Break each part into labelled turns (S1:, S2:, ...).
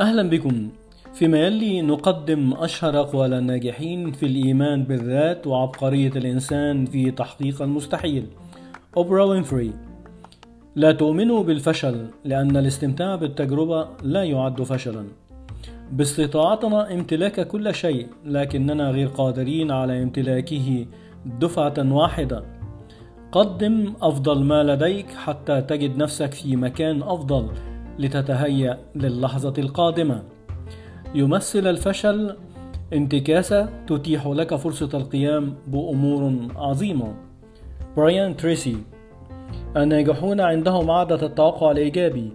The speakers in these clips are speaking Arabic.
S1: أهلا بكم. فيما يلي نقدم أشهر أقوال الناجحين في الإيمان بالذات وعبقرية الإنسان في تحقيق المستحيل. أوبرا وينفري لا تؤمنوا بالفشل لأن الاستمتاع بالتجربة لا يعد فشلا. باستطاعتنا امتلاك كل شيء لكننا غير قادرين على امتلاكه دفعة واحدة. قدم أفضل ما لديك حتى تجد نفسك في مكان أفضل. لتتهيأ للحظة القادمة. يمثل الفشل انتكاسة تتيح لك فرصة القيام بأمور عظيمة. برايان تريسي الناجحون عندهم عادة التوقع الإيجابي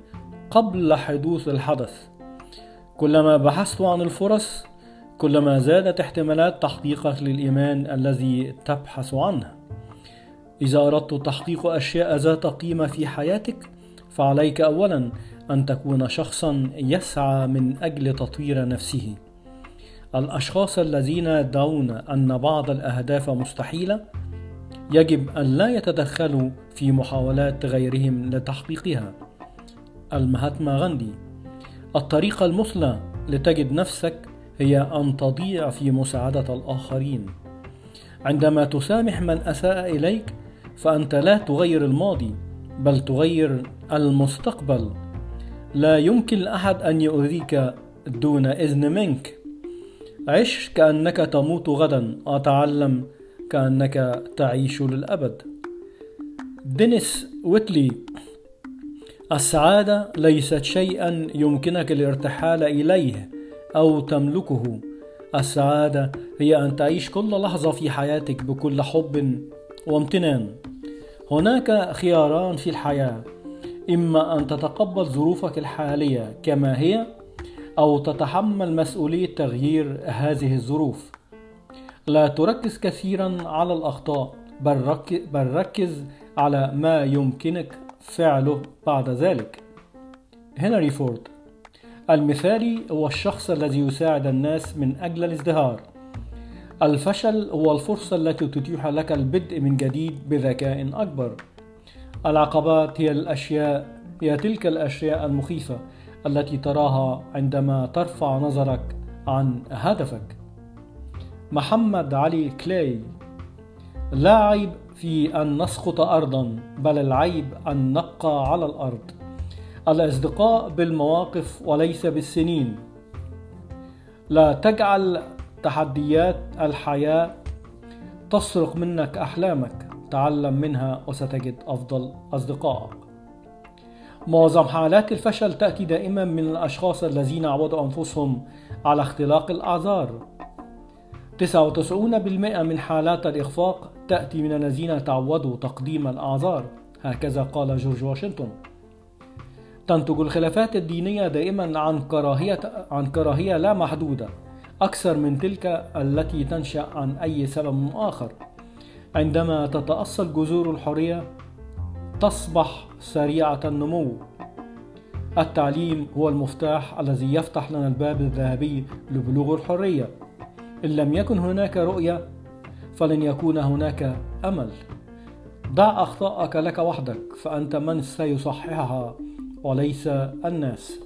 S1: قبل حدوث الحدث. كلما بحثت عن الفرص كلما زادت احتمالات تحقيقك للإيمان الذي تبحث عنه. إذا أردت تحقيق أشياء ذات قيمة في حياتك فعليك أولا أن تكون شخصا يسعى من أجل تطوير نفسه. الأشخاص الذين يدعون أن بعض الأهداف مستحيلة يجب أن لا يتدخلوا في محاولات غيرهم لتحقيقها. المهاتما غاندي الطريقة المثلى لتجد نفسك هي أن تضيع في مساعدة الآخرين. عندما تسامح من أساء إليك فأنت لا تغير الماضي. بل تغير المستقبل. لا يمكن لأحد أن يؤذيك دون إذن منك. عش كأنك تموت غدا وتعلم كأنك تعيش للأبد. دينيس ويتلي السعادة ليست شيئا يمكنك الارتحال إليه أو تملكه. السعادة هي أن تعيش كل لحظة في حياتك بكل حب وامتنان. هناك خياران في الحياة. إما أن تتقبل ظروفك الحالية كما هي أو تتحمل مسؤولية تغيير هذه الظروف. لا تركز كثيرا على الأخطاء بل ركز على ما يمكنك فعله بعد ذلك. هنري فورد. المثالي هو الشخص الذي يساعد الناس من أجل الازدهار. الفشل هو الفرصة التي تتيح لك البدء من جديد بذكاء أكبر. العقبات هي الأشياء هي تلك الأشياء المخيفة التي تراها عندما ترفع نظرك عن هدفك. محمد علي كلاي لا عيب في أن نسقط أرضا بل العيب أن نبقى على الأرض. الأصدقاء بالمواقف وليس بالسنين. لا تجعل تحديات الحياة تسرق منك أحلامك تعلم منها وستجد أفضل أصدقائك. معظم حالات الفشل تأتي دائما من الأشخاص الذين عودوا أنفسهم على اختلاق الأعذار. 99% من حالات الإخفاق تأتي من الذين تعودوا تقديم الأعذار هكذا قال جورج واشنطن. تنتج الخلافات الدينية دائما عن كراهية عن كراهية لا محدودة. أكثر من تلك التي تنشأ عن أي سبب آخر. عندما تتأصل جذور الحرية تصبح سريعة النمو. التعليم هو المفتاح الذي يفتح لنا الباب الذهبي لبلوغ الحرية. إن لم يكن هناك رؤية فلن يكون هناك أمل. ضع أخطاءك لك وحدك فأنت من سيصححها وليس الناس.